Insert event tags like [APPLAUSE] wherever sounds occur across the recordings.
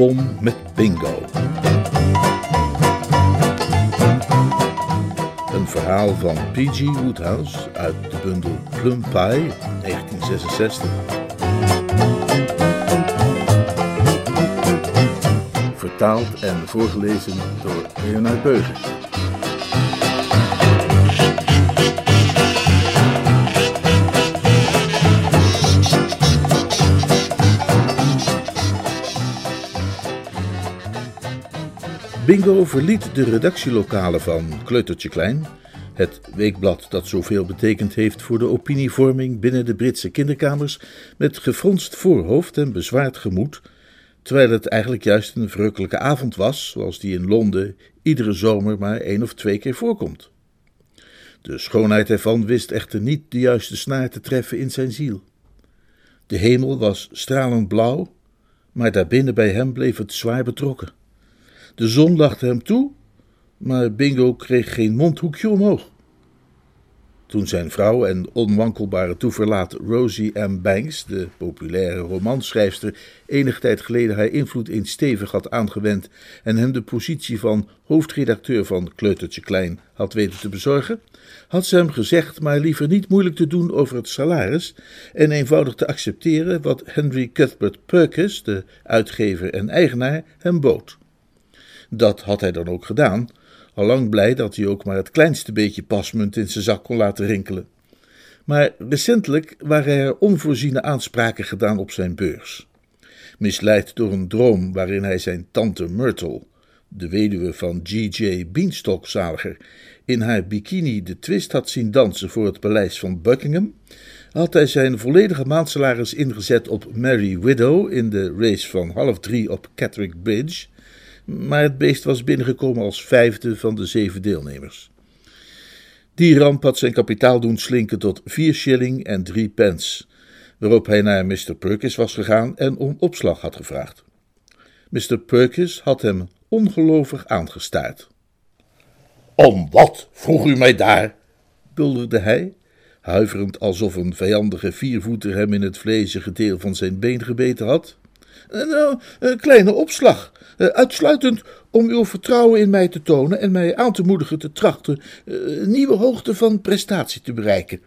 Bandenbom met bingo. Een verhaal van P.G. Woodhouse uit de bundel Plum Pie, 1966. Vertaald en voorgelezen door Leonard Beuger. Bingo verliet de redactielokalen van Kleutertje Klein, het weekblad dat zoveel betekend heeft voor de opinievorming binnen de Britse kinderkamers, met gefronst voorhoofd en bezwaard gemoed, terwijl het eigenlijk juist een verrukkelijke avond was, zoals die in Londen iedere zomer maar één of twee keer voorkomt. De schoonheid ervan wist echter niet de juiste snaar te treffen in zijn ziel. De hemel was stralend blauw, maar daarbinnen bij hem bleef het zwaar betrokken. De zon lachte hem toe, maar Bingo kreeg geen mondhoekje omhoog. Toen zijn vrouw en onwankelbare toeverlaat Rosie M. Banks, de populaire romanschrijfster, enige tijd geleden haar invloed in stevig had aangewend en hem de positie van hoofdredacteur van Kleutertje Klein had weten te bezorgen, had ze hem gezegd maar liever niet moeilijk te doen over het salaris en eenvoudig te accepteren wat Henry Cuthbert Perkins, de uitgever en eigenaar, hem bood. Dat had hij dan ook gedaan, allang blij dat hij ook maar het kleinste beetje pasmunt in zijn zak kon laten rinkelen. Maar recentelijk waren er onvoorziene aanspraken gedaan op zijn beurs. Misleid door een droom waarin hij zijn tante Myrtle, de weduwe van G.J. Beanstalk-zaliger, in haar bikini de twist had zien dansen voor het paleis van Buckingham, had hij zijn volledige maandsalaris ingezet op Mary Widow in de race van half drie op Catterick Bridge maar het beest was binnengekomen als vijfde van de zeven deelnemers. Die ramp had zijn kapitaal doen slinken tot vier shilling en drie pence, waarop hij naar Mr. Perkins was gegaan en om opslag had gevraagd. Mr. Perkins had hem ongelovig aangestaard. Om wat, vroeg u mij daar? bulderde hij, huiverend alsof een vijandige viervoeter hem in het vleesige deel van zijn been gebeten had. Een kleine opslag, eh, uitsluitend om uw vertrouwen in mij te tonen en mij aan te moedigen te trachten eh, nieuwe hoogte van prestatie te bereiken,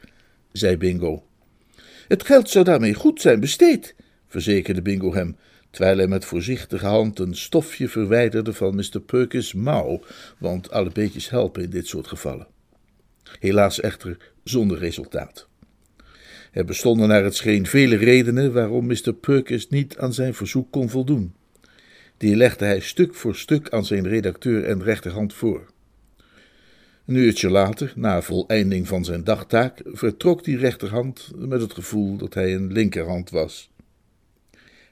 zei Bingo. Het geld zou daarmee goed zijn besteed, verzekerde Bingo hem, terwijl hij met voorzichtige hand een stofje verwijderde van Mr. Perkins' mouw, want alle beetjes helpen in dit soort gevallen. Helaas echter zonder resultaat. Er bestonden naar het scheen vele redenen waarom Mr. Perkins niet aan zijn verzoek kon voldoen. Die legde hij stuk voor stuk aan zijn redacteur en rechterhand voor. Een uurtje later, na voleinding van zijn dagtaak, vertrok die rechterhand met het gevoel dat hij een linkerhand was.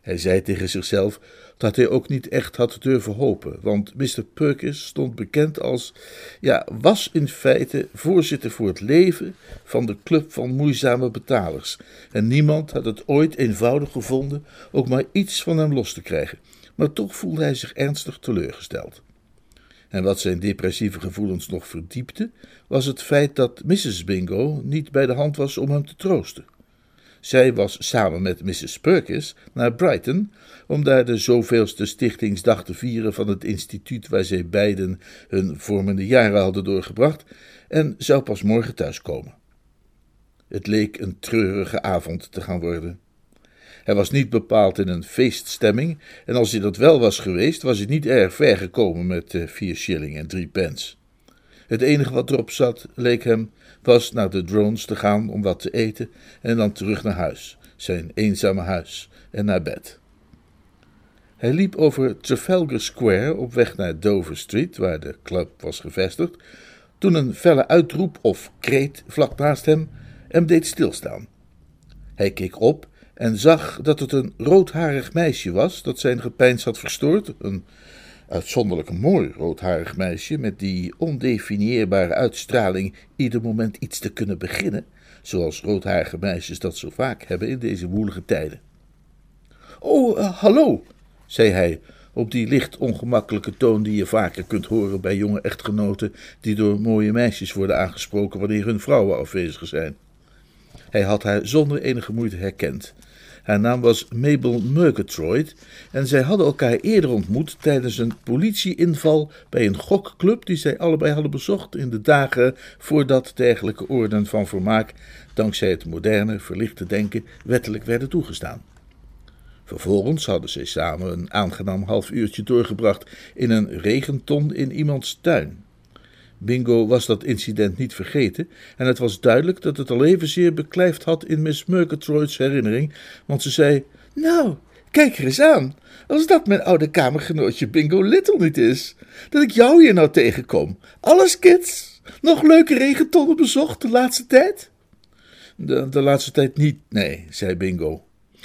Hij zei tegen zichzelf dat hij ook niet echt had durven hopen, want Mr. Perkins stond bekend als, ja, was in feite voorzitter voor het leven van de club van moeizame betalers, en niemand had het ooit eenvoudig gevonden ook maar iets van hem los te krijgen, maar toch voelde hij zich ernstig teleurgesteld. En wat zijn depressieve gevoelens nog verdiepte, was het feit dat Mrs. Bingo niet bij de hand was om hem te troosten. Zij was samen met Mrs. Perkins naar Brighton om daar de zoveelste stichtingsdag te vieren van het instituut waar zij beiden hun vormende jaren hadden doorgebracht en zou pas morgen thuiskomen. Het leek een treurige avond te gaan worden. Hij was niet bepaald in een feeststemming, en als hij dat wel was geweest, was hij niet erg ver gekomen met uh, vier shilling en drie pence. Het enige wat erop zat, leek hem, was naar de drones te gaan om wat te eten en dan terug naar huis, zijn eenzame huis, en naar bed. Hij liep over Trafalgar Square op weg naar Dover Street, waar de club was gevestigd, toen een felle uitroep of kreet vlak naast hem hem deed stilstaan. Hij keek op en zag dat het een roodharig meisje was dat zijn gepeins had verstoord, een Uitzonderlijk mooi roodharig meisje met die ondefinieerbare uitstraling ieder moment iets te kunnen beginnen, zoals roodharige meisjes dat zo vaak hebben in deze woelige tijden. Oh, uh, hallo, zei hij op die licht ongemakkelijke toon die je vaker kunt horen bij jonge echtgenoten die door mooie meisjes worden aangesproken wanneer hun vrouwen afwezig zijn. Hij had haar zonder enige moeite herkend. Haar naam was Mabel Murgatroyd en zij hadden elkaar eerder ontmoet tijdens een politieinval bij een gokclub die zij allebei hadden bezocht in de dagen voordat dergelijke orden van vermaak, dankzij het moderne, verlichte denken, wettelijk werden toegestaan. Vervolgens hadden zij samen een aangenaam half uurtje doorgebracht in een regenton in iemands tuin. Bingo was dat incident niet vergeten en het was duidelijk dat het al evenzeer beklijft had in Miss Murgatroyd's herinnering, want ze zei: Nou, kijk er eens aan, als dat mijn oude kamergenootje Bingo Little niet is, dat ik jou hier nou tegenkom. Alles, kids? Nog leuke regentonnen bezocht de laatste tijd? De, de laatste tijd niet, nee, zei Bingo.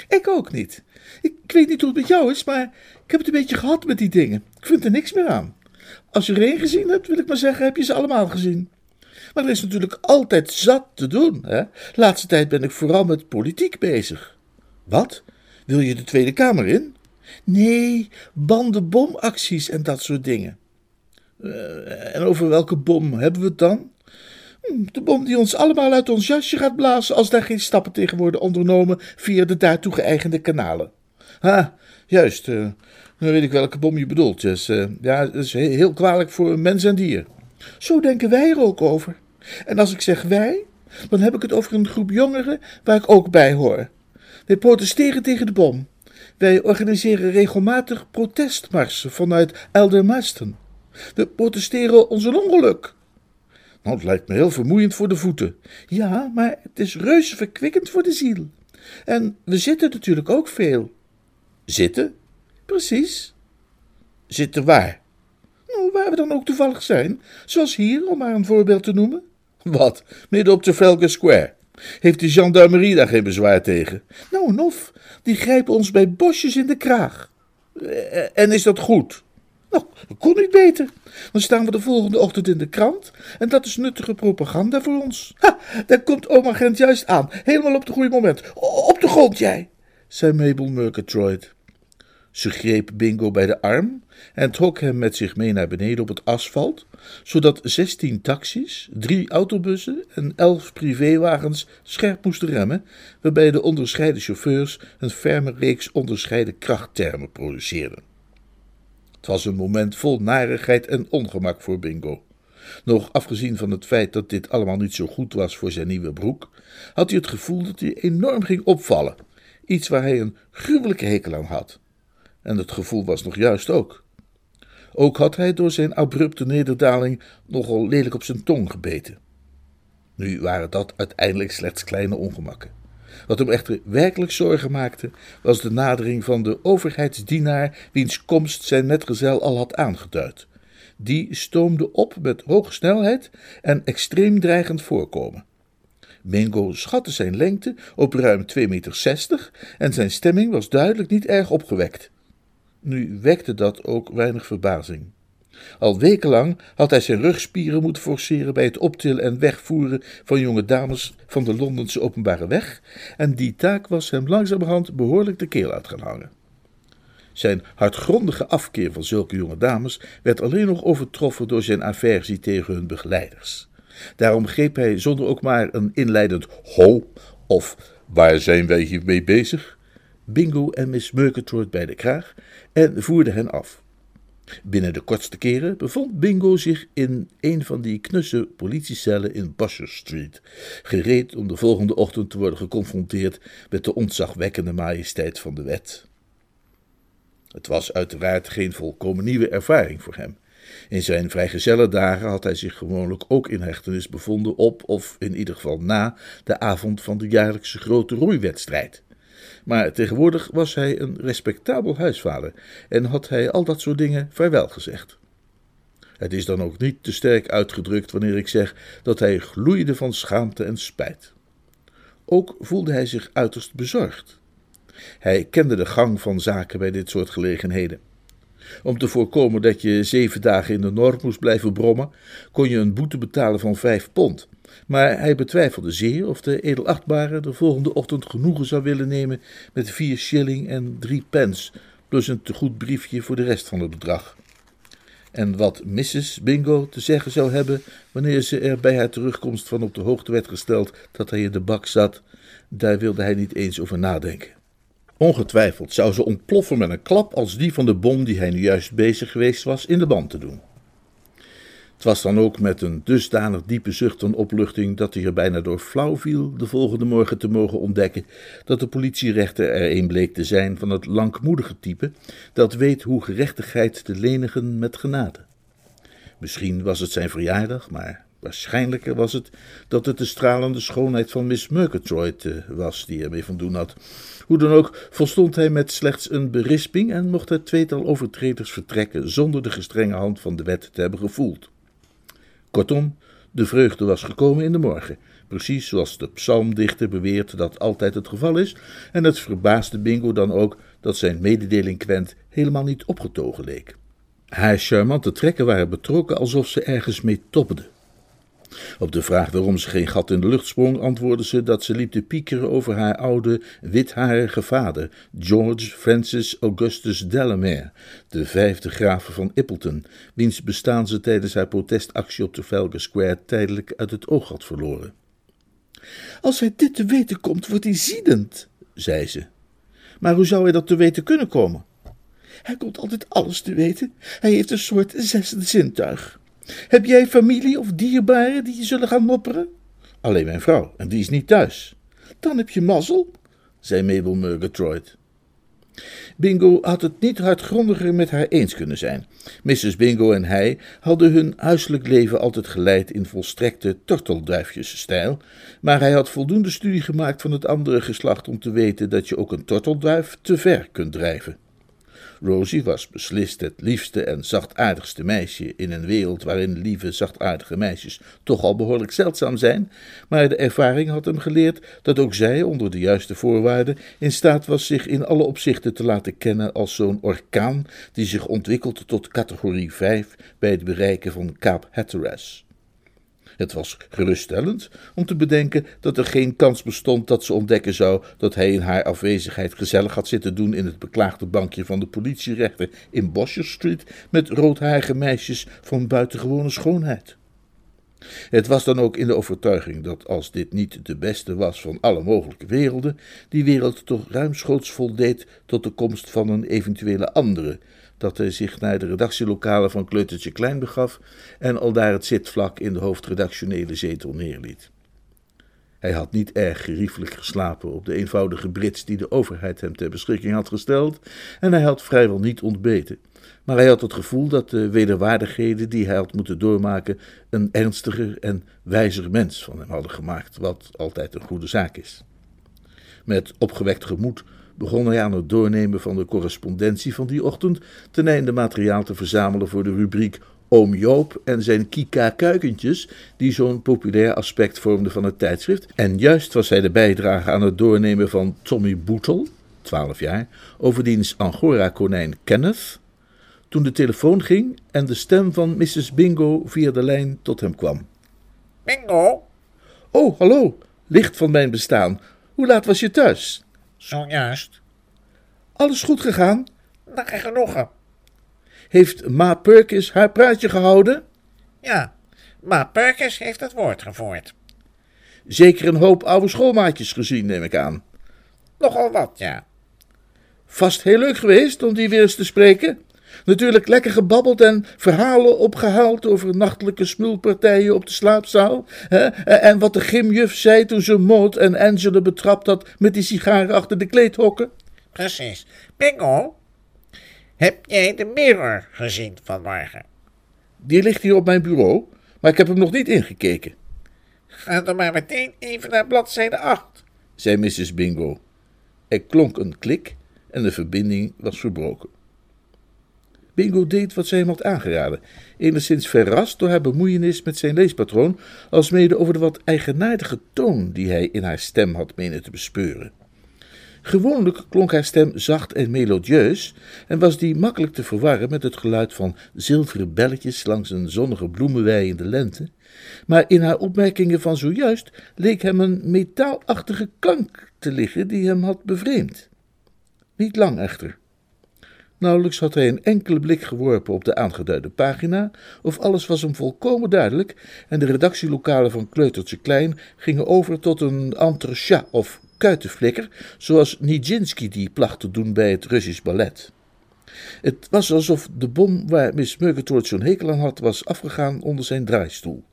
Ik ook niet. Ik weet niet hoe het met jou is, maar ik heb het een beetje gehad met die dingen. Ik vind er niks meer aan. Als je er één gezien hebt, wil ik maar zeggen, heb je ze allemaal gezien. Maar er is natuurlijk altijd zat te doen. Hè? Laatste tijd ben ik vooral met politiek bezig. Wat? Wil je de Tweede Kamer in? Nee, bandenbomacties en dat soort dingen. Uh, en over welke bom hebben we het dan? Hm, de bom die ons allemaal uit ons jasje gaat blazen als daar geen stappen tegen worden ondernomen via de daartoe geëigende kanalen. Ha, juist. Uh, dan weet ik welke bom je bedoelt, Jess. Uh, ja, dat is heel kwalijk voor mens en dier. Zo denken wij er ook over. En als ik zeg wij, dan heb ik het over een groep jongeren waar ik ook bij hoor. Wij protesteren tegen de bom. Wij organiseren regelmatig protestmarsen vanuit Eldermasten. We protesteren ons een ongeluk. Nou, het lijkt me heel vermoeiend voor de voeten. Ja, maar het is reuze verkwikkend voor de ziel. En we zitten natuurlijk ook veel. Zitten? Precies. Zitten waar? Nou, waar we dan ook toevallig zijn. Zoals hier, om maar een voorbeeld te noemen. Wat? Midden op Trafalgar Square. Heeft de gendarmerie daar geen bezwaar tegen? Nou, nof, die grijpen ons bij bosjes in de kraag. Eh, en is dat goed? Nou, dat kon niet beter. Dan staan we de volgende ochtend in de krant en dat is nuttige propaganda voor ons. Ha, daar komt oma Gent juist aan, helemaal op het goede moment. op de grond, jij, zei Mabel Murgatroyd. Ze greep Bingo bij de arm en trok hem met zich mee naar beneden op het asfalt, zodat zestien taxis, drie autobussen en elf privéwagens scherp moesten remmen, waarbij de onderscheiden chauffeurs een ferme reeks onderscheiden krachttermen produceerden. Het was een moment vol narigheid en ongemak voor Bingo. Nog afgezien van het feit dat dit allemaal niet zo goed was voor zijn nieuwe broek, had hij het gevoel dat hij enorm ging opvallen, iets waar hij een gruwelijke hekel aan had. En het gevoel was nog juist ook. Ook had hij door zijn abrupte nederdaling nogal lelijk op zijn tong gebeten. Nu waren dat uiteindelijk slechts kleine ongemakken. Wat hem echter werkelijk zorgen maakte, was de nadering van de overheidsdienaar wiens komst zijn metgezel al had aangeduid. Die stoomde op met hoge snelheid en extreem dreigend voorkomen. Mingo schatte zijn lengte op ruim 2,60 meter en zijn stemming was duidelijk niet erg opgewekt. Nu wekte dat ook weinig verbazing. Al wekenlang had hij zijn rugspieren moeten forceren bij het optillen en wegvoeren van jonge dames van de Londense openbare weg, en die taak was hem langzamerhand behoorlijk de keel uit gaan hangen. Zijn hardgrondige afkeer van zulke jonge dames werd alleen nog overtroffen door zijn aversie tegen hun begeleiders. Daarom greep hij zonder ook maar een inleidend ho of waar zijn wij hiermee bezig Bingo en Miss Murgatroyd bij de kraag en voerde hen af. Binnen de kortste keren bevond Bingo zich in een van die knusse politiecellen in Busher Street, gereed om de volgende ochtend te worden geconfronteerd met de ontzagwekkende majesteit van de wet. Het was uiteraard geen volkomen nieuwe ervaring voor hem. In zijn vrijgezelle dagen had hij zich gewoonlijk ook in hechtenis bevonden op, of in ieder geval na, de avond van de jaarlijkse grote roeiwedstrijd. Maar tegenwoordig was hij een respectabel huisvader en had hij al dat soort dingen vaarwel gezegd. Het is dan ook niet te sterk uitgedrukt wanneer ik zeg dat hij gloeide van schaamte en spijt. Ook voelde hij zich uiterst bezorgd. Hij kende de gang van zaken bij dit soort gelegenheden. Om te voorkomen dat je zeven dagen in de Noord moest blijven brommen, kon je een boete betalen van vijf pond. Maar hij betwijfelde zeer of de edelachtbare de volgende ochtend genoegen zou willen nemen met vier shilling en drie pence, plus een tegoed briefje voor de rest van het bedrag. En wat Mrs. Bingo te zeggen zou hebben wanneer ze er bij haar terugkomst van op de hoogte werd gesteld dat hij in de bak zat, daar wilde hij niet eens over nadenken. Ongetwijfeld zou ze ontploffen met een klap als die van de bom die hij nu juist bezig geweest was in de band te doen. Het was dan ook met een dusdanig diepe zucht van opluchting dat hij er bijna door flauw viel de volgende morgen te mogen ontdekken dat de politierechter er een bleek te zijn van het langmoedige type dat weet hoe gerechtigheid te lenigen met genade. Misschien was het zijn verjaardag, maar waarschijnlijker was het dat het de stralende schoonheid van Miss Murgatroyd uh, was die ermee van doen had. Hoe dan ook volstond hij met slechts een berisping en mocht het tweetal overtreders vertrekken zonder de gestrenge hand van de wet te hebben gevoeld. Kortom, de vreugde was gekomen in de morgen, precies zoals de psalmdichter beweert dat altijd het geval is, en het verbaasde Bingo dan ook dat zijn mededelinquent helemaal niet opgetogen leek. Haar charmante trekken waren betrokken alsof ze ergens mee topperde. Op de vraag waarom ze geen gat in de lucht sprong, antwoordde ze dat ze liep te piekeren over haar oude, witharige vader, George Francis Augustus Delamere, de vijfde graaf van Ippleton, wiens bestaan ze tijdens haar protestactie op Trafalgar Square tijdelijk uit het oog had verloren. Als hij dit te weten komt, wordt hij ziedend, zei ze. Maar hoe zou hij dat te weten kunnen komen? Hij komt altijd alles te weten. Hij heeft een soort zesde zintuig. Heb jij familie of dierbaren die je zullen gaan mopperen? Alleen mijn vrouw, en die is niet thuis. Dan heb je mazzel, zei Mabel Murgatroyd. Bingo had het niet hardgrondiger met haar eens kunnen zijn. Mrs. Bingo en hij hadden hun huiselijk leven altijd geleid in volstrekte tortelduifjesstijl, maar hij had voldoende studie gemaakt van het andere geslacht om te weten dat je ook een tortelduif te ver kunt drijven. Rosie was beslist het liefste en zachtaardigste meisje in een wereld waarin lieve, zachtaardige meisjes toch al behoorlijk zeldzaam zijn, maar de ervaring had hem geleerd dat ook zij, onder de juiste voorwaarden, in staat was zich in alle opzichten te laten kennen als zo'n orkaan die zich ontwikkelt tot categorie 5 bij het bereiken van Kaap Hatteras. Het was geruststellend om te bedenken dat er geen kans bestond dat ze ontdekken zou dat hij in haar afwezigheid gezellig had zitten doen in het beklaagde bankje van de politierechter in Bosher Street met roodharige meisjes van buitengewone schoonheid. Het was dan ook in de overtuiging dat als dit niet de beste was van alle mogelijke werelden, die wereld toch ruimschoots voldeed tot de komst van een eventuele andere, dat hij zich naar de redactielokalen van Kleutertje Klein begaf en al daar het zitvlak in de hoofdredactionele zetel neerliet. Hij had niet erg geriefelijk geslapen op de eenvoudige brits die de overheid hem ter beschikking had gesteld, en hij had vrijwel niet ontbeten. Maar hij had het gevoel dat de wederwaardigheden die hij had moeten doormaken een ernstiger en wijzer mens van hem hadden gemaakt, wat altijd een goede zaak is. Met opgewekt gemoed begon hij aan het doornemen van de correspondentie van die ochtend, ten einde materiaal te verzamelen voor de rubriek Oom Joop en zijn Kika Kuikentjes, die zo'n populair aspect vormde van het tijdschrift. En juist was hij de bijdrage aan het doornemen van Tommy Boetel, 12 jaar, over diens Angora-konijn Kenneth, toen de telefoon ging en de stem van Mrs. Bingo via de lijn tot hem kwam. Bingo? Oh, hallo, licht van mijn bestaan. Hoe laat was je thuis? Zojuist. Alles goed gegaan? En genoegen. Heeft Ma Perkins haar praatje gehouden? Ja, maar Perkins heeft het woord gevoerd. Zeker een hoop oude schoolmaatjes gezien, neem ik aan. Nogal wat, ja. Vast heel leuk geweest om die weer eens te spreken. Natuurlijk lekker gebabbeld en verhalen opgehaald over nachtelijke smulpartijen op de slaapzaal. Hè? En wat de gymjuf zei toen ze Maud en Angela betrapt had met die sigaren achter de kleedhokken. Precies. Bingo, heb jij de mirror gezien vanmorgen? Die ligt hier op mijn bureau, maar ik heb hem nog niet ingekeken. Ga dan maar meteen even naar bladzijde 8, zei Mrs. Bingo. Er klonk een klik en de verbinding was verbroken. Bingo deed wat zij hem had aangeraden, enigszins verrast door haar bemoeienis met zijn leespatroon, alsmede over de wat eigenaardige toon die hij in haar stem had menen te bespeuren. Gewoonlijk klonk haar stem zacht en melodieus en was die makkelijk te verwarren met het geluid van zilveren belletjes langs een zonnige bloemenwei lente. Maar in haar opmerkingen van zojuist leek hem een metaalachtige klank te liggen die hem had bevreemd. Niet lang echter. Nauwelijks had hij een enkele blik geworpen op de aangeduide pagina, of alles was hem volkomen duidelijk, en de redactielokalen van Kleutertje Klein gingen over tot een entrechat of kuitenflikker, zoals Nijinsky die placht te doen bij het Russisch ballet. Het was alsof de bom waar Miss Murgatroyd zo'n hekel aan had, was afgegaan onder zijn draaistoel.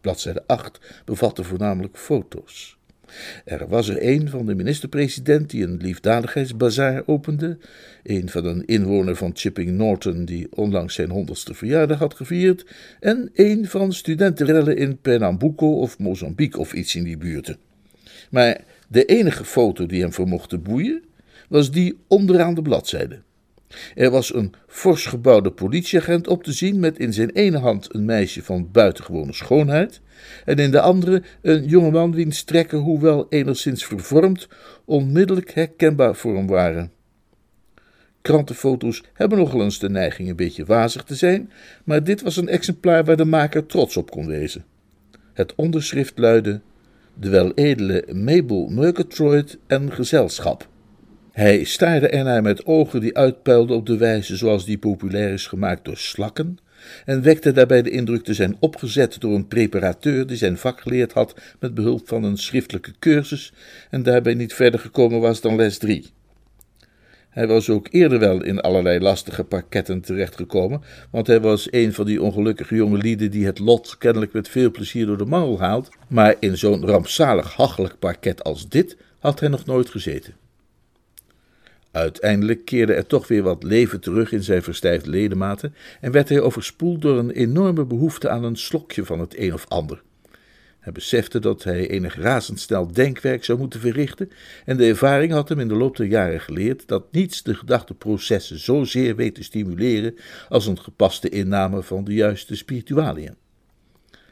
Bladzijde 8 bevatte voornamelijk foto's. Er was er een van de minister-president die een liefdadigheidsbazaar opende, een van een inwoner van Chipping Norton die onlangs zijn honderdste verjaardag had gevierd, en een van studentenrellen in Pernambuco of Mozambique of iets in die buurten. Maar de enige foto die hem vermocht te boeien, was die onderaan de bladzijde. Er was een fors gebouwde politieagent op te zien met in zijn ene hand een meisje van buitengewone schoonheid en in de andere een jongeman wiens trekken, hoewel enigszins vervormd, onmiddellijk herkenbaar voor hem waren. Krantenfoto's hebben nogal eens de neiging een beetje wazig te zijn, maar dit was een exemplaar waar de maker trots op kon wezen. Het onderschrift luidde: De weledele Mabel Murgatroyd en gezelschap. Hij staarde ernaar met ogen die uitpuilden op de wijze zoals die populair is gemaakt door slakken, en wekte daarbij de indruk te zijn opgezet door een preparateur die zijn vak geleerd had met behulp van een schriftelijke cursus en daarbij niet verder gekomen was dan les 3. Hij was ook eerder wel in allerlei lastige parketten terechtgekomen, want hij was een van die ongelukkige jonge lieden die het lot kennelijk met veel plezier door de mangel haalt, maar in zo'n rampzalig hachelijk parket als dit had hij nog nooit gezeten. Uiteindelijk keerde er toch weer wat leven terug in zijn verstijfde ledematen en werd hij overspoeld door een enorme behoefte aan een slokje van het een of ander. Hij besefte dat hij enig razendsnel denkwerk zou moeten verrichten en de ervaring had hem in de loop der jaren geleerd dat niets de gedachteprocessen zozeer weet te stimuleren als een gepaste inname van de juiste spiritualiën.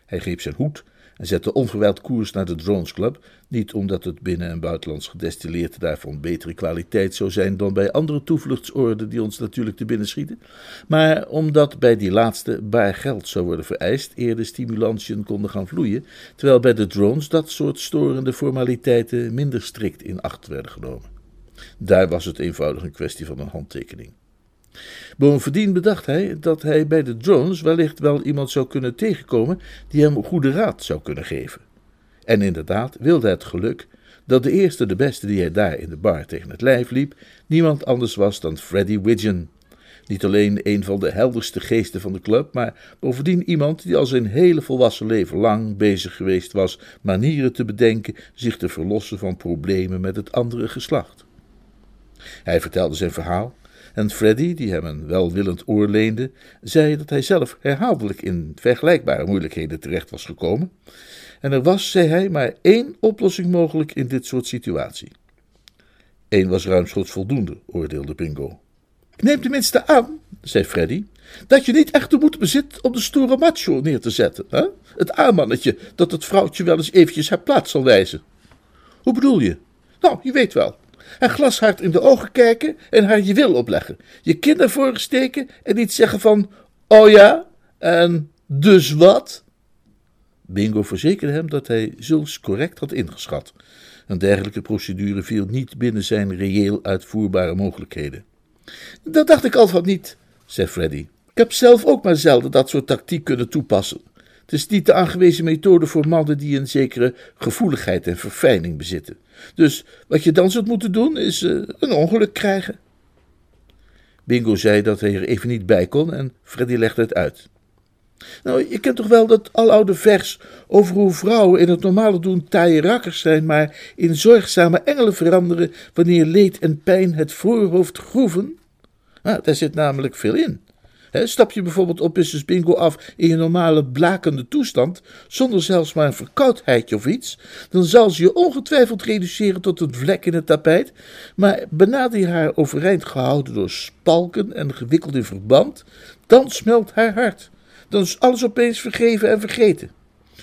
Hij greep zijn hoed en zette onverwijld koers naar de Drones Club, niet omdat het binnen- en buitenlands gedestilleerd daarvan betere kwaliteit zou zijn dan bij andere toevluchtsoorden die ons natuurlijk te binnen schieten, maar omdat bij die laatste baar geld zou worden vereist eer de stimulantiën konden gaan vloeien, terwijl bij de drones dat soort storende formaliteiten minder strikt in acht werden genomen. Daar was het eenvoudig een kwestie van een handtekening. Bovendien bedacht hij dat hij bij de drones wellicht wel iemand zou kunnen tegenkomen die hem goede raad zou kunnen geven. En inderdaad wilde het geluk dat de eerste de beste die hij daar in de bar tegen het lijf liep, niemand anders was dan Freddy Widgeon. Niet alleen een van de helderste geesten van de club, maar bovendien iemand die al zijn hele volwassen leven lang bezig geweest was manieren te bedenken zich te verlossen van problemen met het andere geslacht. Hij vertelde zijn verhaal en Freddy, die hem een welwillend oor leende, zei dat hij zelf herhaaldelijk in vergelijkbare moeilijkheden terecht was gekomen. En er was, zei hij, maar één oplossing mogelijk in dit soort situatie. Eén was ruimschoots voldoende, oordeelde Bingo. Ik neem tenminste aan, zei Freddy, dat je niet echt de moed bezit om de stoere macho neer te zetten. Hè? Het aanmannetje dat het vrouwtje wel eens eventjes haar plaats zal wijzen. Hoe bedoel je? Nou, je weet wel haar glashard in de ogen kijken en haar je wil opleggen. Je kin ervoor steken en niet zeggen van, oh ja, en dus wat? Bingo verzekerde hem dat hij zulks correct had ingeschat. Een dergelijke procedure viel niet binnen zijn reëel uitvoerbare mogelijkheden. Dat dacht ik al van niet, zei Freddy. Ik heb zelf ook maar zelden dat soort tactiek kunnen toepassen. Het is niet de aangewezen methode voor mannen die een zekere gevoeligheid en verfijning bezitten. Dus wat je dan zult moeten doen, is uh, een ongeluk krijgen. Bingo zei dat hij er even niet bij kon en Freddy legde het uit. Nou, je kent toch wel dat aloude vers over hoe vrouwen in het normale doen taaie rakkers zijn, maar in zorgzame engelen veranderen wanneer leed en pijn het voorhoofd groeven? Ah, daar zit namelijk veel in stap je bijvoorbeeld op Business Bingo af in je normale blakende toestand, zonder zelfs maar een verkoudheidje of iets, dan zal ze je ongetwijfeld reduceren tot een vlek in het tapijt, maar benader je haar overeind gehouden door spalken en gewikkeld in verband, dan smelt haar hart. Dan is alles opeens vergeven en vergeten.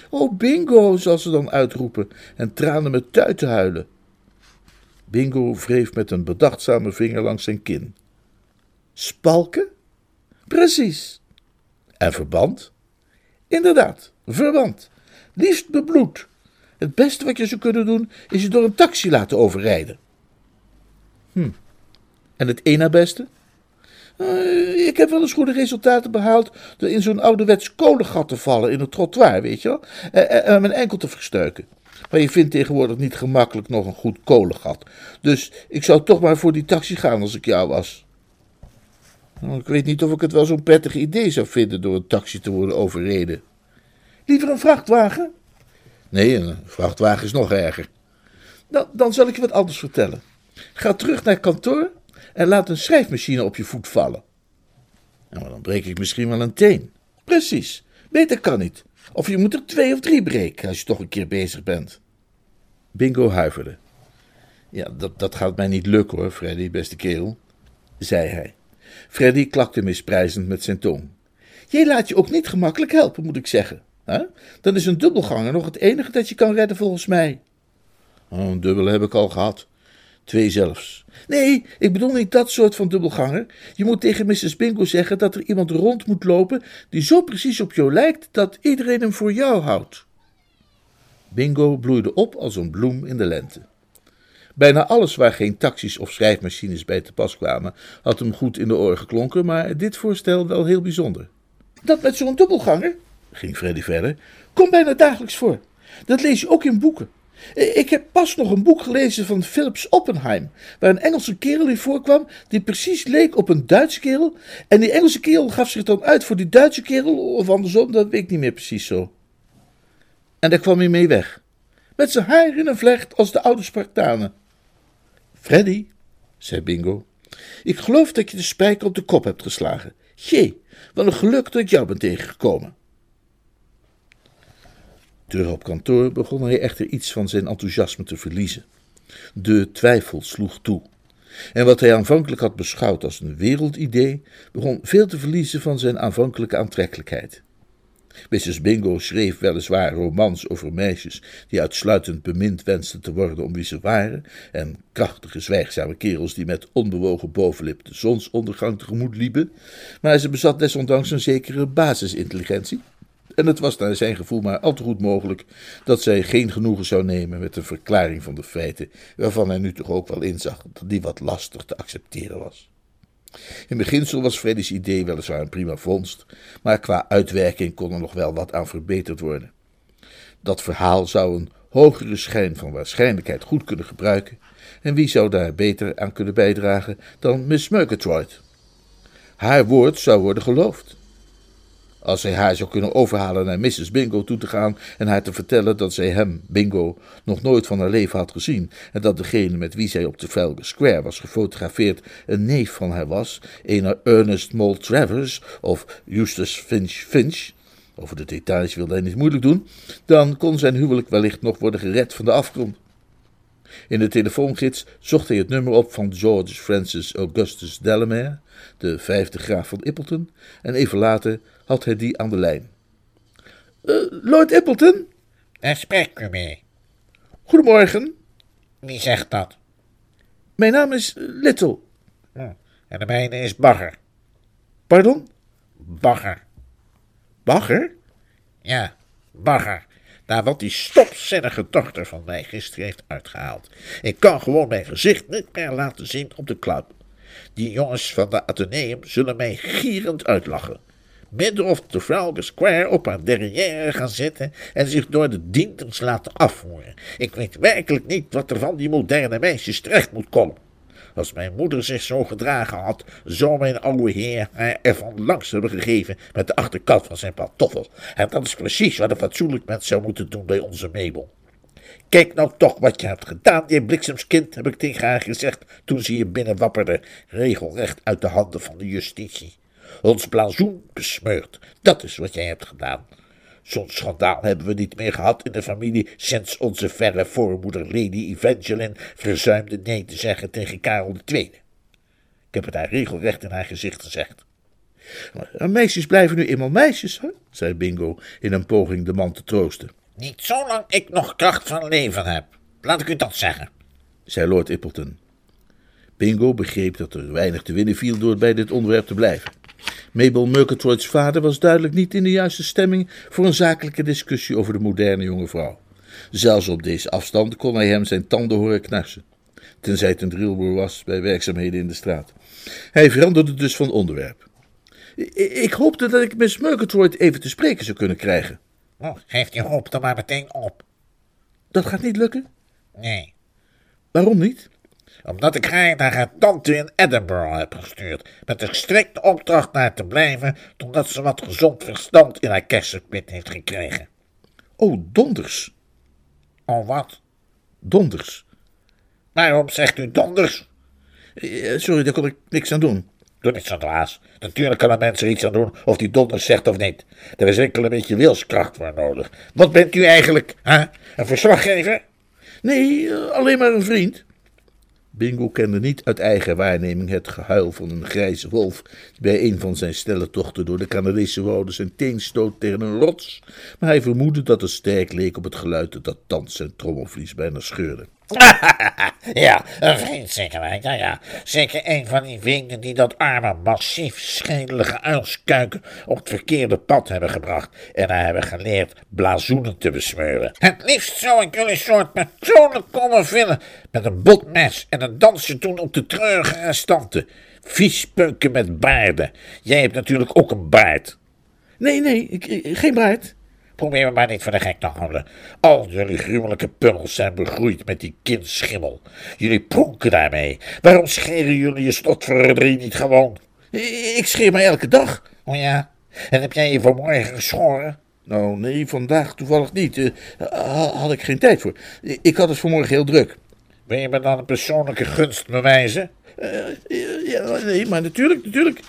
Oh, bingo, zal ze dan uitroepen en tranen met tuiten huilen. Bingo wreef met een bedachtzame vinger langs zijn kin. Spalken? Precies. En verband? Inderdaad, verband. Liefst bebloed. Het beste wat je zou kunnen doen, is je door een taxi laten overrijden. Hm. En het na beste? Eh, ik heb wel eens goede resultaten behaald door in zo'n ouderwets kolengat te vallen in het trottoir, weet je wel, en, en mijn enkel te verstuiken. Maar je vindt tegenwoordig niet gemakkelijk nog een goed kolengat. Dus ik zou toch maar voor die taxi gaan als ik jou was. Nou, ik weet niet of ik het wel zo'n prettig idee zou vinden door een taxi te worden overreden. Liever een vrachtwagen? Nee, een vrachtwagen is nog erger. Dan, dan zal ik je wat anders vertellen. Ga terug naar kantoor en laat een schrijfmachine op je voet vallen. Nou, dan breek ik misschien wel een teen. Precies, beter kan niet. Of je moet er twee of drie breken als je toch een keer bezig bent. Bingo huiverde. Ja, dat, dat gaat mij niet lukken hoor, Freddy, beste kerel, zei hij. Freddy klakte misprijzend met zijn tong. Jij laat je ook niet gemakkelijk helpen, moet ik zeggen. Hè? Dan is een dubbelganger nog het enige dat je kan redden volgens mij. Oh, een dubbele heb ik al gehad. Twee zelfs. Nee, ik bedoel niet dat soort van dubbelganger. Je moet tegen Mrs. Bingo zeggen dat er iemand rond moet lopen die zo precies op jou lijkt dat iedereen hem voor jou houdt. Bingo bloeide op als een bloem in de lente. Bijna alles waar geen taxis of schrijfmachines bij te pas kwamen, had hem goed in de oren geklonken, maar dit voorstel wel heel bijzonder. Dat met zo'n dubbelganger, ging Freddy verder, komt bijna dagelijks voor. Dat lees je ook in boeken. Ik heb pas nog een boek gelezen van Philips Oppenheim, waar een Engelse kerel in voorkwam die precies leek op een Duitse kerel. En die Engelse kerel gaf zich dan uit voor die Duitse kerel, of andersom, dat weet ik niet meer precies zo. En daar kwam hij mee weg, met zijn haar in een vlecht als de oude Spartanen. Freddy, zei Bingo, ik geloof dat je de spijker op de kop hebt geslagen. Jee, wat een geluk dat ik jou ben tegengekomen. Terug op kantoor begon hij echter iets van zijn enthousiasme te verliezen. De twijfel sloeg toe. En wat hij aanvankelijk had beschouwd als een wereldidee, begon veel te verliezen van zijn aanvankelijke aantrekkelijkheid. Mrs. Bingo schreef weliswaar romans over meisjes die uitsluitend bemind wensten te worden om wie ze waren, en krachtige, zwijgzame kerels die met onbewogen bovenlip de zonsondergang tegemoet liepen, maar ze bezat desondanks een zekere basisintelligentie en het was naar zijn gevoel maar al te goed mogelijk dat zij geen genoegen zou nemen met een verklaring van de feiten, waarvan hij nu toch ook wel inzag dat die wat lastig te accepteren was. In beginsel was Freddy's idee weliswaar een prima vondst, maar qua uitwerking kon er nog wel wat aan verbeterd worden. Dat verhaal zou een hogere schijn van waarschijnlijkheid goed kunnen gebruiken, en wie zou daar beter aan kunnen bijdragen dan Miss Murgatroyd? Haar woord zou worden geloofd. Als hij haar zou kunnen overhalen naar Mrs. Bingo toe te gaan en haar te vertellen dat zij hem, Bingo, nog nooit van haar leven had gezien en dat degene met wie zij op Trafalgar Square was gefotografeerd een neef van haar was, een Ernest Mole Travers of Eustace Finch Finch, over de details wilde hij niet moeilijk doen, dan kon zijn huwelijk wellicht nog worden gered van de afgrond. In de telefoongids zocht hij het nummer op van George Francis Augustus Delamere, de vijfde graaf van Ippleton, en even later had hij die aan de lijn. Uh, Lord Ippleton? Daar spreekt u mee. Goedemorgen. Wie zegt dat? Mijn naam is Little. Hm. En de mijne is Bagger. Pardon? Bagger. Bagger? Ja, Bagger. Daar wat die stopzinnige dochter van mij gisteren heeft uitgehaald. Ik kan gewoon mijn gezicht niet meer laten zien op de club. Die jongens van de Atheneum zullen mij gierend uitlachen midden op Trafalgar Square op haar derrière gaan zitten en zich door de dienters laten afvoeren. Ik weet werkelijk niet wat er van die moderne meisjes terecht moet komen. Als mijn moeder zich zo gedragen had, zou mijn oude heer haar ervan langs hebben gegeven met de achterkant van zijn pantoffel. En dat is precies wat een fatsoenlijk mens zou moeten doen bij onze Mabel. Kijk nou toch wat je hebt gedaan, je bliksemskind, heb ik tegen haar gezegd toen ze je binnenwapperde, regelrecht uit de handen van de justitie ons blazoen besmeurd. Dat is wat jij hebt gedaan. Zo'n schandaal hebben we niet meer gehad in de familie sinds onze verre voormoeder Lady Evangeline verzuimde nee te zeggen tegen Karel II. Ik heb het haar regelrecht in haar gezicht gezegd. Meisjes blijven nu eenmaal meisjes, hè? zei Bingo in een poging de man te troosten. Niet zolang ik nog kracht van leven heb. Laat ik u dat zeggen. zei Lord Ippleton. Bingo begreep dat er weinig te winnen viel door bij dit onderwerp te blijven. Mabel Murgatroyd's vader was duidelijk niet in de juiste stemming voor een zakelijke discussie over de moderne jonge vrouw. Zelfs op deze afstand kon hij hem zijn tanden horen knarsen, tenzij het een drillboer was bij werkzaamheden in de straat. Hij veranderde dus van onderwerp. Ik hoopte dat ik Miss Murgatroyd even te spreken zou kunnen krijgen. Oh, geef die hoop dan maar meteen op. Dat gaat niet lukken? Nee, Waarom niet? Omdat ik haar naar haar tante in Edinburgh heb gestuurd. Met de strikte opdracht naar te blijven, totdat ze wat gezond verstand in haar kersenpit heeft gekregen. Oh, donders. Oh, wat? Donders. Waarom zegt u donders? Eh, Sorry, daar kon ik niks aan doen. Doe niet zo dwaas. Natuurlijk kan een mens er iets aan doen of die donders zegt of niet. Er is enkel een beetje wilskracht voor nodig. Wat bent u eigenlijk? Hè? Een verslaggever? Nee, eh, alleen maar een vriend. Bingo kende niet uit eigen waarneming het gehuil van een grijze wolf die bij een van zijn snelle tochten door de Canadese wouden zijn teen stoot tegen een rots, maar hij vermoedde dat het sterk leek op het geluid dat thans zijn trommelvlies bijna scheurde. [LAUGHS] ja, een vriend zeker. Ja, ja. Zeker een van die vrienden die dat arme, massief schedelige uilskuiken op het verkeerde pad hebben gebracht en haar hebben geleerd blazoenen te besmeuren. Het liefst zou ik jullie soort persoonlijk komen vullen met een botmes en een dansje doen op de treurige restanten. Viespeuken met baarden. Jij hebt natuurlijk ook een baard. Nee, nee, ik- geen baard. Probeer me maar niet voor de gek te houden. Al jullie gruwelijke pummels zijn begroeid met die kindschimmel. Jullie pronken daarmee. Waarom scheren jullie je slotverdorie niet gewoon? Ik scheer mij elke dag. Oh ja? En heb jij je vanmorgen geschoren? Nou, nee, vandaag toevallig niet. Eh, ha- had ik geen tijd voor. Ik had het vanmorgen heel druk. Wil je me dan een persoonlijke gunst bewijzen? Eh, ja, nee, maar natuurlijk, natuurlijk.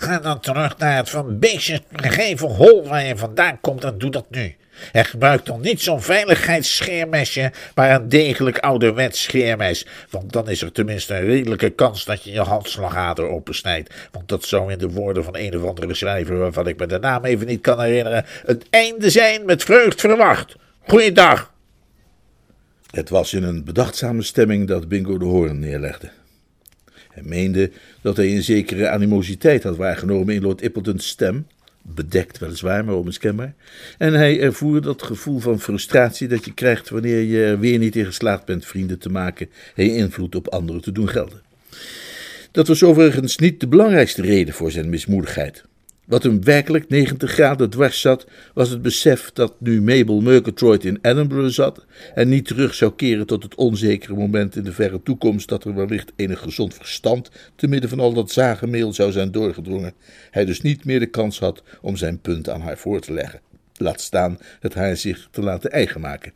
Ga dan terug naar het van beestjes gegeven hol waar je vandaan komt en doe dat nu. En gebruik dan niet zo'n veiligheidsscheermesje, maar een degelijk ouderwets scheermes. Want dan is er tenminste een redelijke kans dat je je halsslagader opensnijdt. Want dat zou in de woorden van een of andere schrijver, waarvan ik me de naam even niet kan herinneren, het einde zijn met vreugd verwacht. Goeiedag. Het was in een bedachtzame stemming dat Bingo de hoorn neerlegde. Hij meende dat hij een zekere animositeit had waargenomen in Lord Ippleton's stem, bedekt weliswaar, maar onmiskenbaar, en hij ervoer dat gevoel van frustratie dat je krijgt wanneer je er weer niet in geslaagd bent vrienden te maken en invloed op anderen te doen gelden. Dat was overigens niet de belangrijkste reden voor zijn mismoedigheid. Wat hem werkelijk 90 graden dwars zat, was het besef dat nu Mabel Murgatroyd in Edinburgh zat en niet terug zou keren tot het onzekere moment in de verre toekomst dat er wellicht enig gezond verstand te midden van al dat zagenmeel zou zijn doorgedrongen. Hij dus niet meer de kans had om zijn punt aan haar voor te leggen. Laat staan het haar zich te laten eigen maken.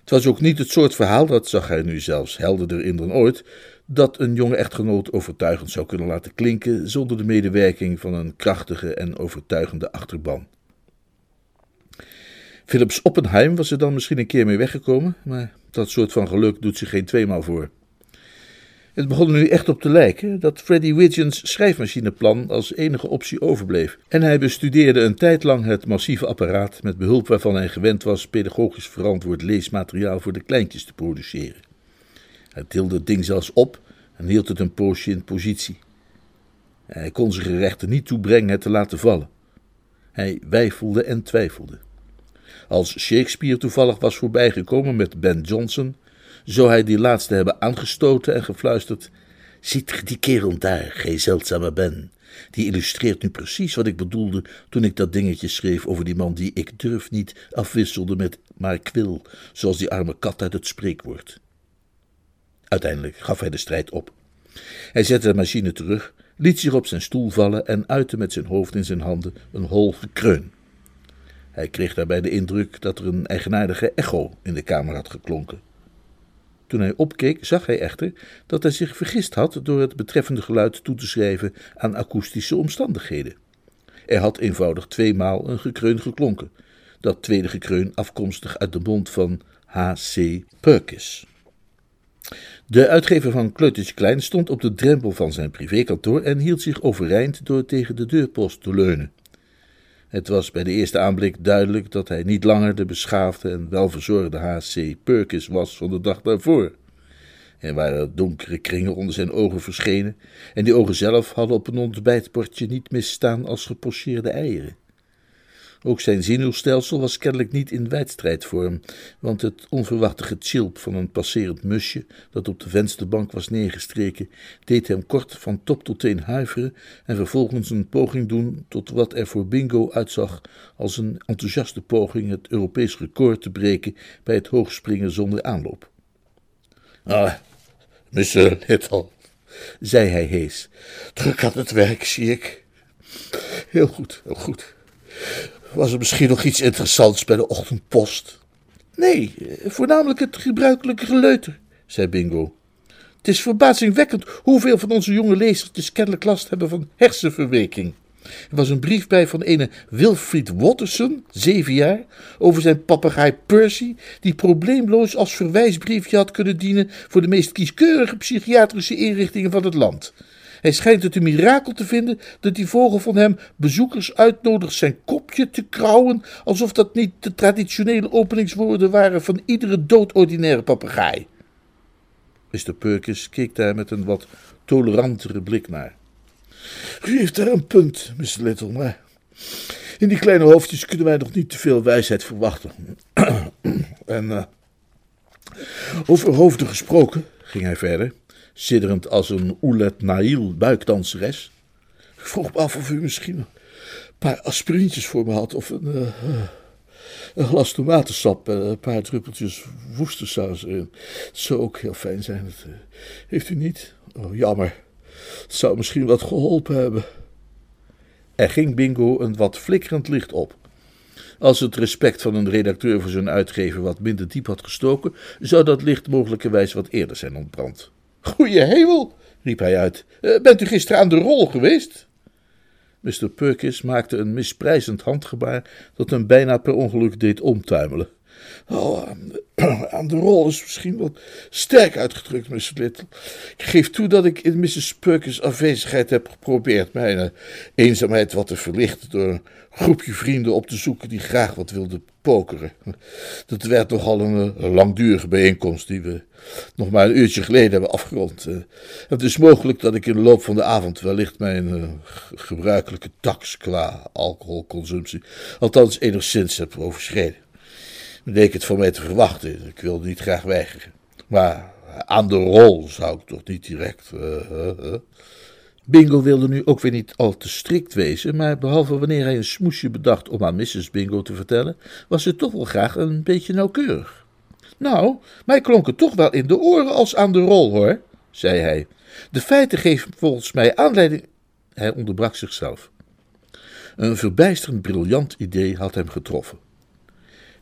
Het was ook niet het soort verhaal, dat zag hij nu zelfs helderder in dan ooit, dat een jonge echtgenoot overtuigend zou kunnen laten klinken zonder de medewerking van een krachtige en overtuigende achterban. Philips Oppenheim was er dan misschien een keer mee weggekomen, maar dat soort van geluk doet zich geen tweemaal voor. Het begon er nu echt op te lijken dat Freddy Widgeons schrijfmachineplan als enige optie overbleef. En hij bestudeerde een tijd lang het massieve apparaat met behulp waarvan hij gewend was pedagogisch verantwoord leesmateriaal voor de kleintjes te produceren. Hij tilde het ding zelfs op en hield het een poosje in positie. Hij kon zich er echter niet toe brengen het te laten vallen. Hij weifelde en twijfelde. Als Shakespeare toevallig was voorbijgekomen met Ben Jonson, zou hij die laatste hebben aangestoten en gefluisterd: Ziet die kerel daar, gij zeldzame Ben? Die illustreert nu precies wat ik bedoelde toen ik dat dingetje schreef over die man die ik durf niet afwisselde met maar ik wil, zoals die arme kat uit het spreekwoord. Uiteindelijk gaf hij de strijd op. Hij zette de machine terug, liet zich op zijn stoel vallen en uitte met zijn hoofd in zijn handen een hol gekreun. Hij kreeg daarbij de indruk dat er een eigenaardige echo in de kamer had geklonken. Toen hij opkeek, zag hij echter dat hij zich vergist had door het betreffende geluid toe te schrijven aan akoestische omstandigheden. Er had eenvoudig tweemaal een gekreun geklonken, dat tweede gekreun afkomstig uit de mond van H.C. Perkis. De uitgever van Kleutertje Klein stond op de drempel van zijn privékantoor en hield zich overeind door tegen de deurpost te leunen. Het was bij de eerste aanblik duidelijk dat hij niet langer de beschaafde en welverzorgde H.C. Perkins was van de dag daarvoor. Er waren donkere kringen onder zijn ogen verschenen, en die ogen zelf hadden op een ontbijtbordje niet misstaan als gepocheerde eieren. Ook zijn zenuwstelsel was kennelijk niet in wedstrijdvorm, want het onverwachte getjilp van een passerend musje dat op de vensterbank was neergestreken, deed hem kort van top tot teen huiveren en vervolgens een poging doen tot wat er voor Bingo uitzag als een enthousiaste poging het Europees record te breken bij het hoogspringen zonder aanloop. Ah, Mr. Little, zei hij hees. Druk aan het werk, zie ik. Heel goed, heel goed. Was er misschien nog iets interessants bij de ochtendpost? Nee, voornamelijk het gebruikelijke geleuter, zei Bingo. Het is verbazingwekkend hoeveel van onze jonge lezers kennelijk last hebben van hersenverweking. Er was een brief bij van ene Wilfried Watterson, zeven jaar, over zijn papegaai Percy, die probleemloos als verwijsbriefje had kunnen dienen voor de meest kieskeurige psychiatrische inrichtingen van het land. Hij schijnt het een mirakel te vinden dat die vogel van hem bezoekers uitnodigt zijn kopje te krauwen, alsof dat niet de traditionele openingswoorden waren van iedere doodordinaire papegaai. Mr. Perkins keek daar met een wat tolerantere blik naar. U heeft daar een punt, Mr. Little, maar in die kleine hoofdjes kunnen wij nog niet te veel wijsheid verwachten. [CLEARS THROAT] en uh, over hoofden gesproken, ging hij verder sidderend als een Oulet Nail buikdanseres. Ik vroeg me af of u misschien een paar aspirintjes voor me had of een, uh, een glas tomatensap en een paar druppeltjes woestersaus erin. Het zou ook heel fijn zijn. Heeft u niet? Oh, jammer. Het zou misschien wat geholpen hebben. Er ging Bingo een wat flikkerend licht op. Als het respect van een redacteur voor zijn uitgever wat minder diep had gestoken, zou dat licht mogelijkerwijs wat eerder zijn ontbrand. Goeie hemel, riep hij uit. Uh, bent u gisteren aan de rol geweest? Mr. Perkins maakte een misprijzend handgebaar dat hem bijna per ongeluk deed omtuimelen. Oh, [CLEARS THROAT] aan de, rol is misschien wat sterk uitgedrukt, Mr. Little. Ik geef toe dat ik in Mrs. Perkins' afwezigheid heb geprobeerd mijn uh, eenzaamheid wat te verlichten door een groepje vrienden op te zoeken die graag wat wilden pokeren. [LAUGHS] Dat werd nogal een, een langdurige bijeenkomst die we nog maar een uurtje geleden hebben afgerond. Uh, het is mogelijk dat ik in de loop van de avond wellicht mijn gebruikelijke tax qua alcoholconsumptie althans enigszins heb overschreden leek het voor mij te verwachten. Ik wilde niet graag weigeren. Maar aan de rol zou ik toch niet direct. Uh, Bingo wilde nu ook weer niet al te strikt wezen, maar behalve wanneer hij een smoesje bedacht om aan Mrs. Bingo te vertellen, was het toch wel graag een beetje nauwkeurig. Nou, mij klonk het toch wel in de oren als aan de rol, hoor, zei hij. De feiten geven volgens mij aanleiding. Hij onderbrak zichzelf. Een verbijsterend briljant idee had hem getroffen.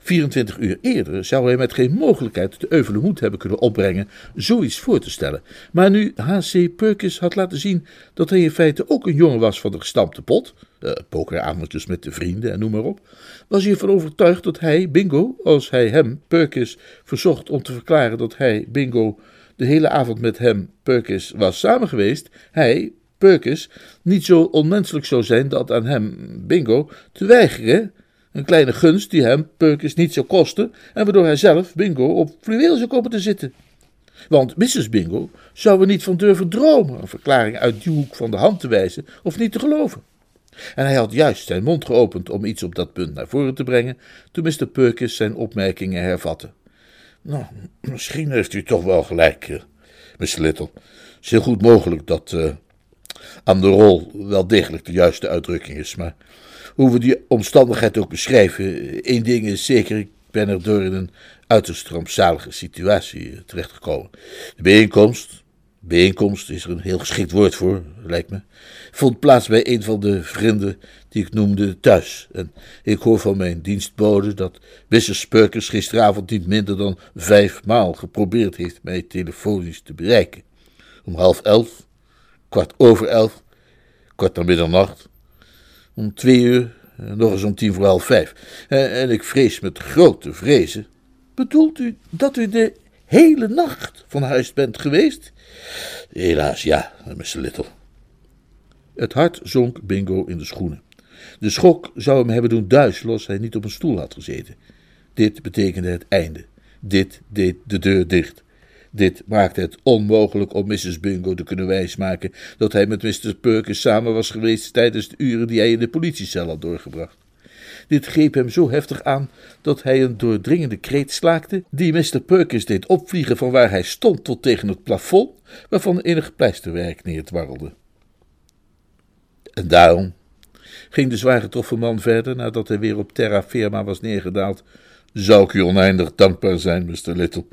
24 uur eerder zou hij met geen mogelijkheid de euvele moed hebben kunnen opbrengen zoiets voor te stellen. Maar nu H.C. Perkins had laten zien dat hij in feite ook een jongen was van de gestampte pot, uh, pokeravondjes met de vrienden en noem maar op, was hij ervan overtuigd dat hij, Bingo, als hij hem, Perkins, verzocht om te verklaren dat hij, Bingo, de hele avond met hem, Perkins, was samen geweest, hij, Perkins, niet zo onmenselijk zou zijn dat aan hem, Bingo, te weigeren een kleine gunst die hem, Perkins, niet zou kosten en waardoor hij zelf, Bingo, op fluweel zou komen te zitten. Want Mrs. Bingo zou er niet van durven dromen een verklaring uit die hoek van de hand te wijzen of niet te geloven. En hij had juist zijn mond geopend om iets op dat punt naar voren te brengen, toen Mr. Perkins zijn opmerkingen hervatte. Nou, misschien heeft u toch wel gelijk, uh, Mr. Little. Het is heel goed mogelijk dat uh, aan de rol wel degelijk de juiste uitdrukking is, maar hoe we die omstandigheid ook beschrijven, één ding is zeker, ik ben er door in een uiterst rampzalige situatie terechtgekomen. De bijeenkomst, bijeenkomst is er een heel geschikt woord voor, lijkt me, vond plaats bij een van de vrienden die ik noemde thuis. En ik hoor van mijn dienstbode dat. Perkins gisteravond niet minder dan vijf maal geprobeerd heeft mij telefonisch te bereiken. Om half elf, kwart over elf, kwart na middernacht, om twee uur, eh, nog eens om tien voor half vijf. En ik vrees met grote vrezen. Bedoelt u dat u de hele nacht van huis bent geweest? Helaas, ja, Mr. Little. Het hart zonk Bingo in de schoenen. De schok zou hem hebben doen duizelen als hij niet op een stoel had gezeten. Dit betekende het einde. Dit deed de deur dicht. Dit maakte het onmogelijk om Mrs. Bingo te kunnen wijsmaken dat hij met Mr. Perkins samen was geweest tijdens de uren die hij in de politiecel had doorgebracht. Dit greep hem zo heftig aan dat hij een doordringende kreet slaakte, die Mr. Perkins deed opvliegen van waar hij stond tot tegen het plafond, waarvan enig pleisterwerk neerdwarrelde. En daarom, ging de zwaar getroffen man verder nadat hij weer op terra firma was neergedaald, zou ik u oneindig dankbaar zijn, Mr. Little,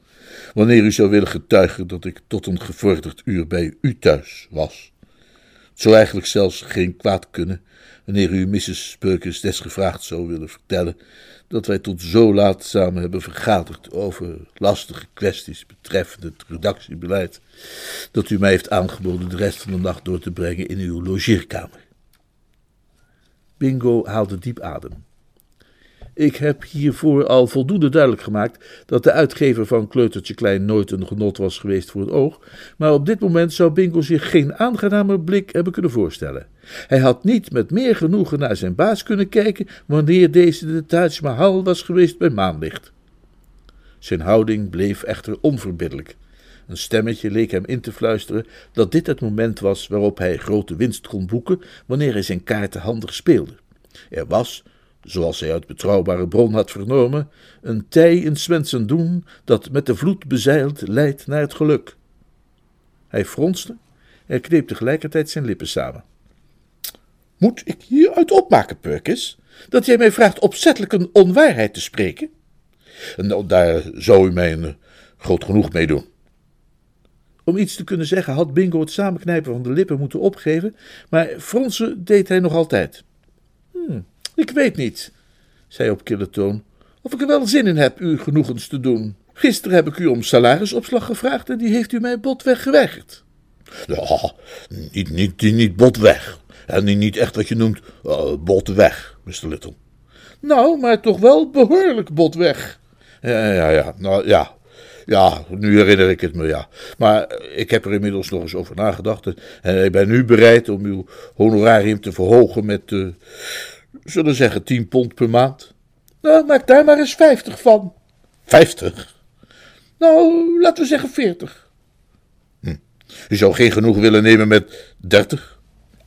wanneer u zou willen getuigen dat ik tot een gevorderd uur bij u thuis was. Het zou eigenlijk zelfs geen kwaad kunnen wanneer u Mrs. Perkins desgevraagd zou willen vertellen dat wij tot zo laat samen hebben vergaderd over lastige kwesties betreffende het redactiebeleid, dat u mij heeft aangeboden de rest van de nacht door te brengen in uw logeerkamer. Bingo haalde diep adem. Ik heb hiervoor al voldoende duidelijk gemaakt dat de uitgever van Kleutertje Klein nooit een genot was geweest voor het oog, maar op dit moment zou Bingo zich geen aangenamer blik hebben kunnen voorstellen. Hij had niet met meer genoegen naar zijn baas kunnen kijken wanneer deze de Taj Mahal was geweest bij maanlicht. Zijn houding bleef echter onverbiddelijk. Een stemmetje leek hem in te fluisteren dat dit het moment was waarop hij grote winst kon boeken wanneer hij zijn kaarten handig speelde. Er was, zoals hij uit betrouwbare bron had vernomen, een tij in Swensen doen dat met de vloed bezeild leidt naar het geluk. Hij fronste en kneep tegelijkertijd zijn lippen samen. Moet ik hieruit opmaken, Perkins, dat jij mij vraagt opzettelijk een onwaarheid te spreken? Nou, daar zou u mij een groot genoeg mee doen. Om iets te kunnen zeggen had Bingo het samenknijpen van de lippen moeten opgeven, maar fronsen deed hij nog altijd. Ik weet niet, zei op kille toon, of ik er wel zin in heb u genoegens te doen. Gisteren heb ik u om salarisopslag gevraagd en die heeft u mij botweg geweigerd. Ja, niet, niet, niet botweg. En niet echt wat je noemt uh, botweg, Mr. Little. Nou, maar toch wel behoorlijk botweg. Ja, ja, ja, nou ja. Ja, nu herinner ik het me, ja. Maar ik heb er inmiddels nog eens over nagedacht. En ik ben nu bereid om uw honorarium te verhogen met, uh, zullen zeggen, 10 pond per maand. Nou, maak daar maar eens 50 van. 50? Nou, laten we zeggen 40. Hm. U zou geen genoeg willen nemen met 30?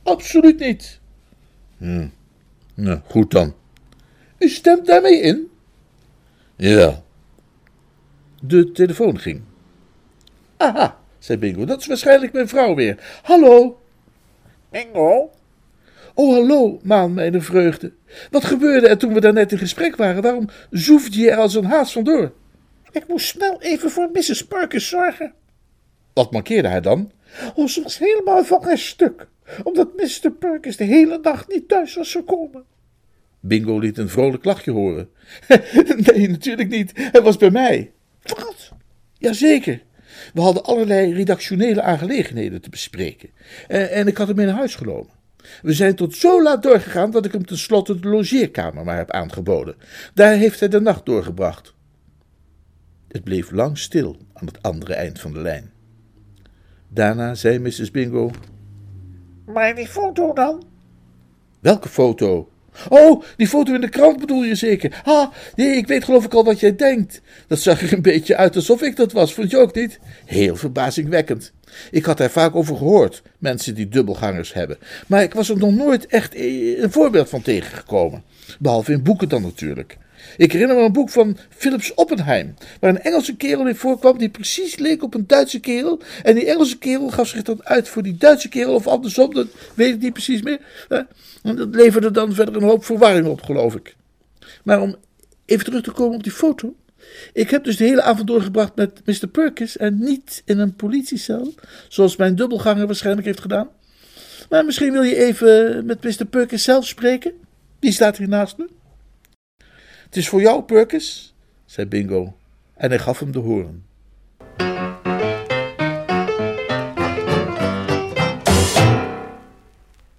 Absoluut niet. Hm. Nou, goed dan. U stemt daarmee in? Ja. De telefoon ging. Aha, zei Bingo, dat is waarschijnlijk mijn vrouw weer. Hallo? Bingo? Oh, hallo, maan, mijn vreugde. Wat gebeurde er toen we daarnet in gesprek waren? Waarom zoefde je er als een haas vandoor? Ik moest snel even voor Mrs. Perkins zorgen. Wat mankeerde hij dan? Oh, ze was helemaal van haar stuk, omdat Mr. Perkins de hele nacht niet thuis was gekomen. Bingo liet een vrolijk lachje horen. [LAUGHS] nee, natuurlijk niet. Hij was bij mij. Wat? Jazeker. We hadden allerlei redactionele aangelegenheden te bespreken. En, en ik had hem mee naar huis genomen. We zijn tot zo laat doorgegaan dat ik hem tenslotte de logeerkamer maar heb aangeboden. Daar heeft hij de nacht doorgebracht. Het bleef lang stil aan het andere eind van de lijn. Daarna zei Mrs. Bingo: Maar die foto dan? Welke foto? Oh, die foto in de krant bedoel je zeker? Ah, nee, ik weet geloof ik al wat jij denkt. Dat zag er een beetje uit alsof ik dat was, vond je ook niet? Heel verbazingwekkend. Ik had daar vaak over gehoord, mensen die dubbelgangers hebben. Maar ik was er nog nooit echt een voorbeeld van tegengekomen. Behalve in boeken dan natuurlijk. Ik herinner me een boek van Philips Oppenheim, waar een Engelse kerel in voorkwam die precies leek op een Duitse kerel. En die Engelse kerel gaf zich dan uit voor die Duitse kerel, of andersom, dat weet ik niet precies meer. En dat leverde dan verder een hoop verwarring op, geloof ik. Maar om even terug te komen op die foto. Ik heb dus de hele avond doorgebracht met Mr. Perkins en niet in een politiecel, zoals mijn dubbelganger waarschijnlijk heeft gedaan. Maar misschien wil je even met Mr. Perkins zelf spreken? Die staat hier naast me. Het is voor jou, Perkins, zei Bingo, en hij gaf hem de hoorn.